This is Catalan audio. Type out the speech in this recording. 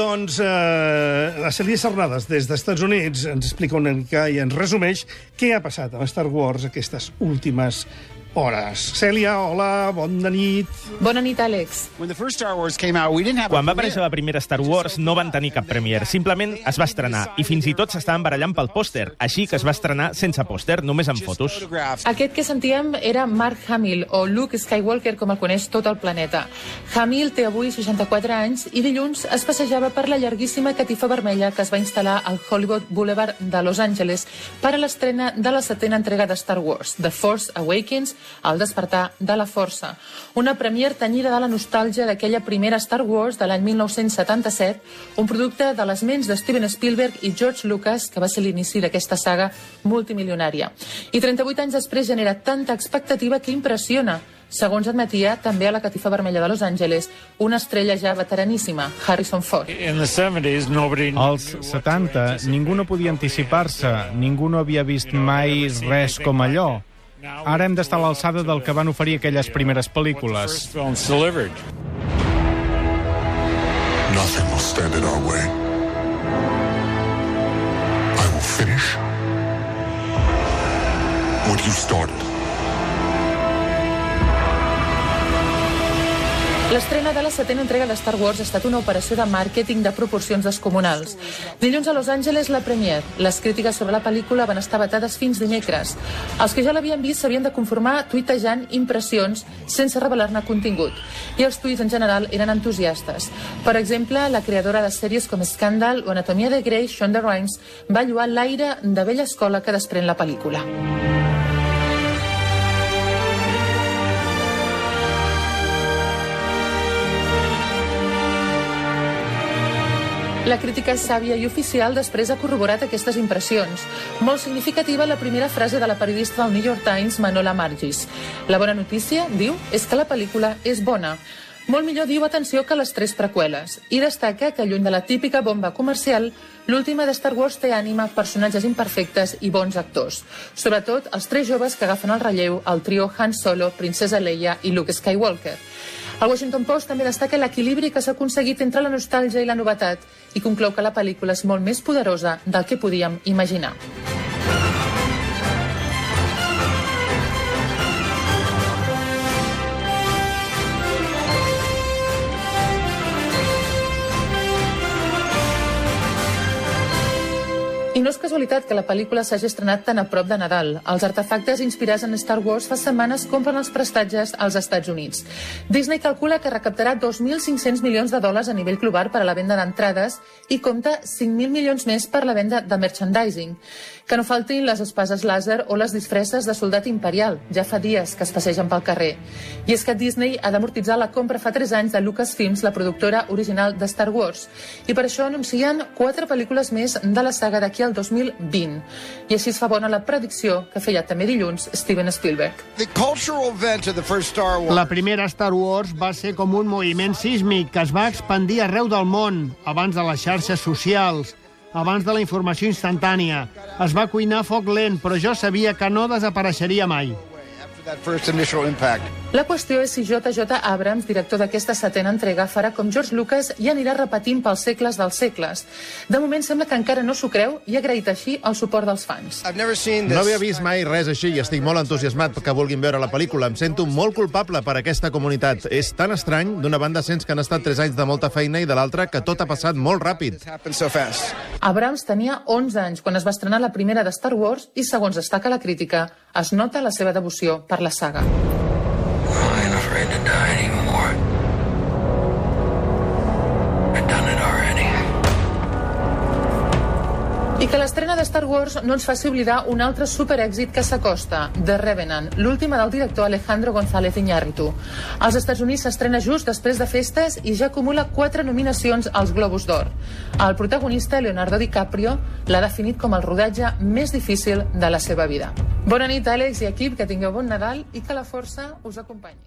Doncs eh, la Celia Serrades, des dels Estats Units, ens explica una mica i ens resumeix què ha passat amb Star Wars aquestes últimes hores. Cèlia, hola, bona nit. Bona nit, Àlex. Quan va aparèixer la primera Star Wars no van tenir cap premier, simplement es va estrenar i fins i tot s'estaven barallant pel pòster, així que es va estrenar sense pòster, només amb fotos. Aquest que sentíem era Mark Hamill, o Luke Skywalker, com el coneix tot el planeta. Hamill té avui 64 anys i dilluns es passejava per la llarguíssima catifa vermella que es va instal·lar al Hollywood Boulevard de Los Angeles per a l'estrena de la setena entrega de Star Wars, The Force Awakens, el despertar de la força. Una premier tenyida de la nostàlgia d'aquella primera Star Wars de l'any 1977, un producte de les ments de Steven Spielberg i George Lucas, que va ser l'inici d'aquesta saga multimilionària. I 38 anys després genera tanta expectativa que impressiona, segons admetia també a la catifa vermella de Los Angeles, una estrella ja veteraníssima, Harrison Ford. Als 70, ningú no podia anticipar-se, ningú no havia vist mai res com allò. Ara hem d'estar a l'alçada del que van oferir aquelles primeres pel·lícules. Nothing will stand in our way. I will finish what you started. L'estrena de la setena entrega de Star Wars ha estat una operació de màrqueting de proporcions descomunals. Dilluns a Los Angeles la premier. Les crítiques sobre la pel·lícula van estar vetades fins dimecres. Els que ja l'havien vist s'havien de conformar tuitejant impressions sense revelar-ne contingut. I els tuits en general eren entusiastes. Per exemple, la creadora de sèries com Scandal o Anatomia de Grey, Shonda Rhimes, va lluar l'aire de vella escola que desprèn la pel·lícula. La crítica sàvia i oficial després ha corroborat aquestes impressions. Molt significativa la primera frase de la periodista del New York Times, Manola Margis. La bona notícia, diu, és que la pel·lícula és bona. Molt millor diu atenció que les tres preqüeles i destaca que, lluny de la típica bomba comercial, l'última de Star Wars té ànima, personatges imperfectes i bons actors. Sobretot els tres joves que agafen el relleu, el trio Han Solo, Princesa Leia i Luke Skywalker. El Washington Post també destaca l'equilibri que s'ha aconseguit entre la nostàlgia i la novetat i conclou que la pel·lícula és molt més poderosa del que podíem imaginar. I no és casualitat que la pel·lícula s'hagi estrenat tan a prop de Nadal. Els artefactes inspirats en Star Wars fa setmanes compren els prestatges als Estats Units. Disney calcula que recaptarà 2.500 milions de dòlars a nivell global per a la venda d'entrades i compta 5.000 milions més per la venda de merchandising. Que no faltin les espases làser o les disfresses de soldat imperial. Ja fa dies que es passegen pel carrer. I és que Disney ha d'amortitzar la compra fa 3 anys de Lucasfilms, la productora original de Star Wars. I per això anuncien quatre pel·lícules més de la saga d'aquí al 2020. I així es fa bona la predicció que feia també dilluns Steven Spielberg. La primera Star Wars va ser com un moviment sísmic que es va expandir arreu del món, abans de les xarxes socials, abans de la informació instantània. Es va cuinar a foc lent, però jo sabia que no desapareixeria mai. La qüestió és si J.J. Abrams, director d'aquesta setena entrega, farà com George Lucas i anirà repetint pels segles dels segles. De moment sembla que encara no s'ho creu i ha agraït així el suport dels fans. No havia vist mai res així i estic molt entusiasmat que vulguin veure la pel·lícula. Em sento molt culpable per aquesta comunitat. És tan estrany, d'una banda sents que han estat 3 anys de molta feina i de l'altra que tot ha passat molt ràpid. Abrams tenia 11 anys quan es va estrenar la primera de Star Wars i, segons destaca la crítica, es nota la seva devoció per la saga. I'm que l'estrena de Star Wars no ens faci oblidar un altre superèxit que s'acosta, The Revenant, l'última del director Alejandro González Iñárritu. Als Estats Units s'estrena just després de festes i ja acumula quatre nominacions als Globus d'Or. El protagonista, Leonardo DiCaprio, l'ha definit com el rodatge més difícil de la seva vida. Bona nit, Àlex i equip, que tingueu bon Nadal i que la força us acompanyi.